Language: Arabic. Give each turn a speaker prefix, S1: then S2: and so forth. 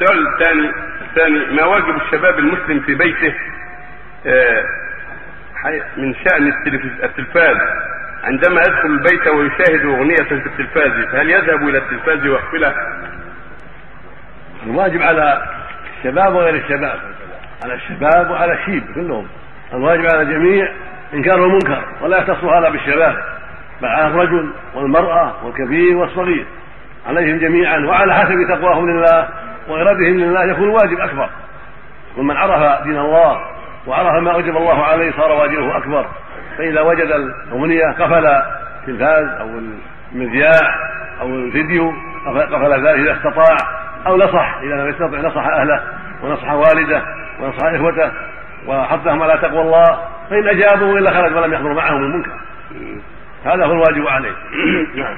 S1: السؤال الثاني الثاني ما واجب الشباب المسلم في بيته؟ آه، من شأن التلفاز. عندما يدخل البيت ويشاهد أغنية في التلفاز فهل يذهب إلى التلفاز ويقفله؟
S2: الواجب على الشباب وغير الشباب. على الشباب وعلى الشيب كلهم. الواجب على الجميع إنكار المنكر ولا يختص هذا بالشباب بل على الرجل والمرأة والكبير والصغير. عليهم جميعا وعلى حسب تقواهم لله. وارادهم لله يكون الواجب أكبر. ومن عرف دين الله وعرف ما أوجب الله عليه صار واجبه أكبر. فإذا وجد الأغنية قفل التلفاز أو المذياع أو الفيديو قفل ذلك إذا استطاع أو نصح إذا لم يستطع نصح أهله ونصح والده ونصح إخوته وحثهم على تقوى الله فإن أجابوا والا خرج ولم يحضر معهم المنكر. هذا هو الواجب عليه. نعم.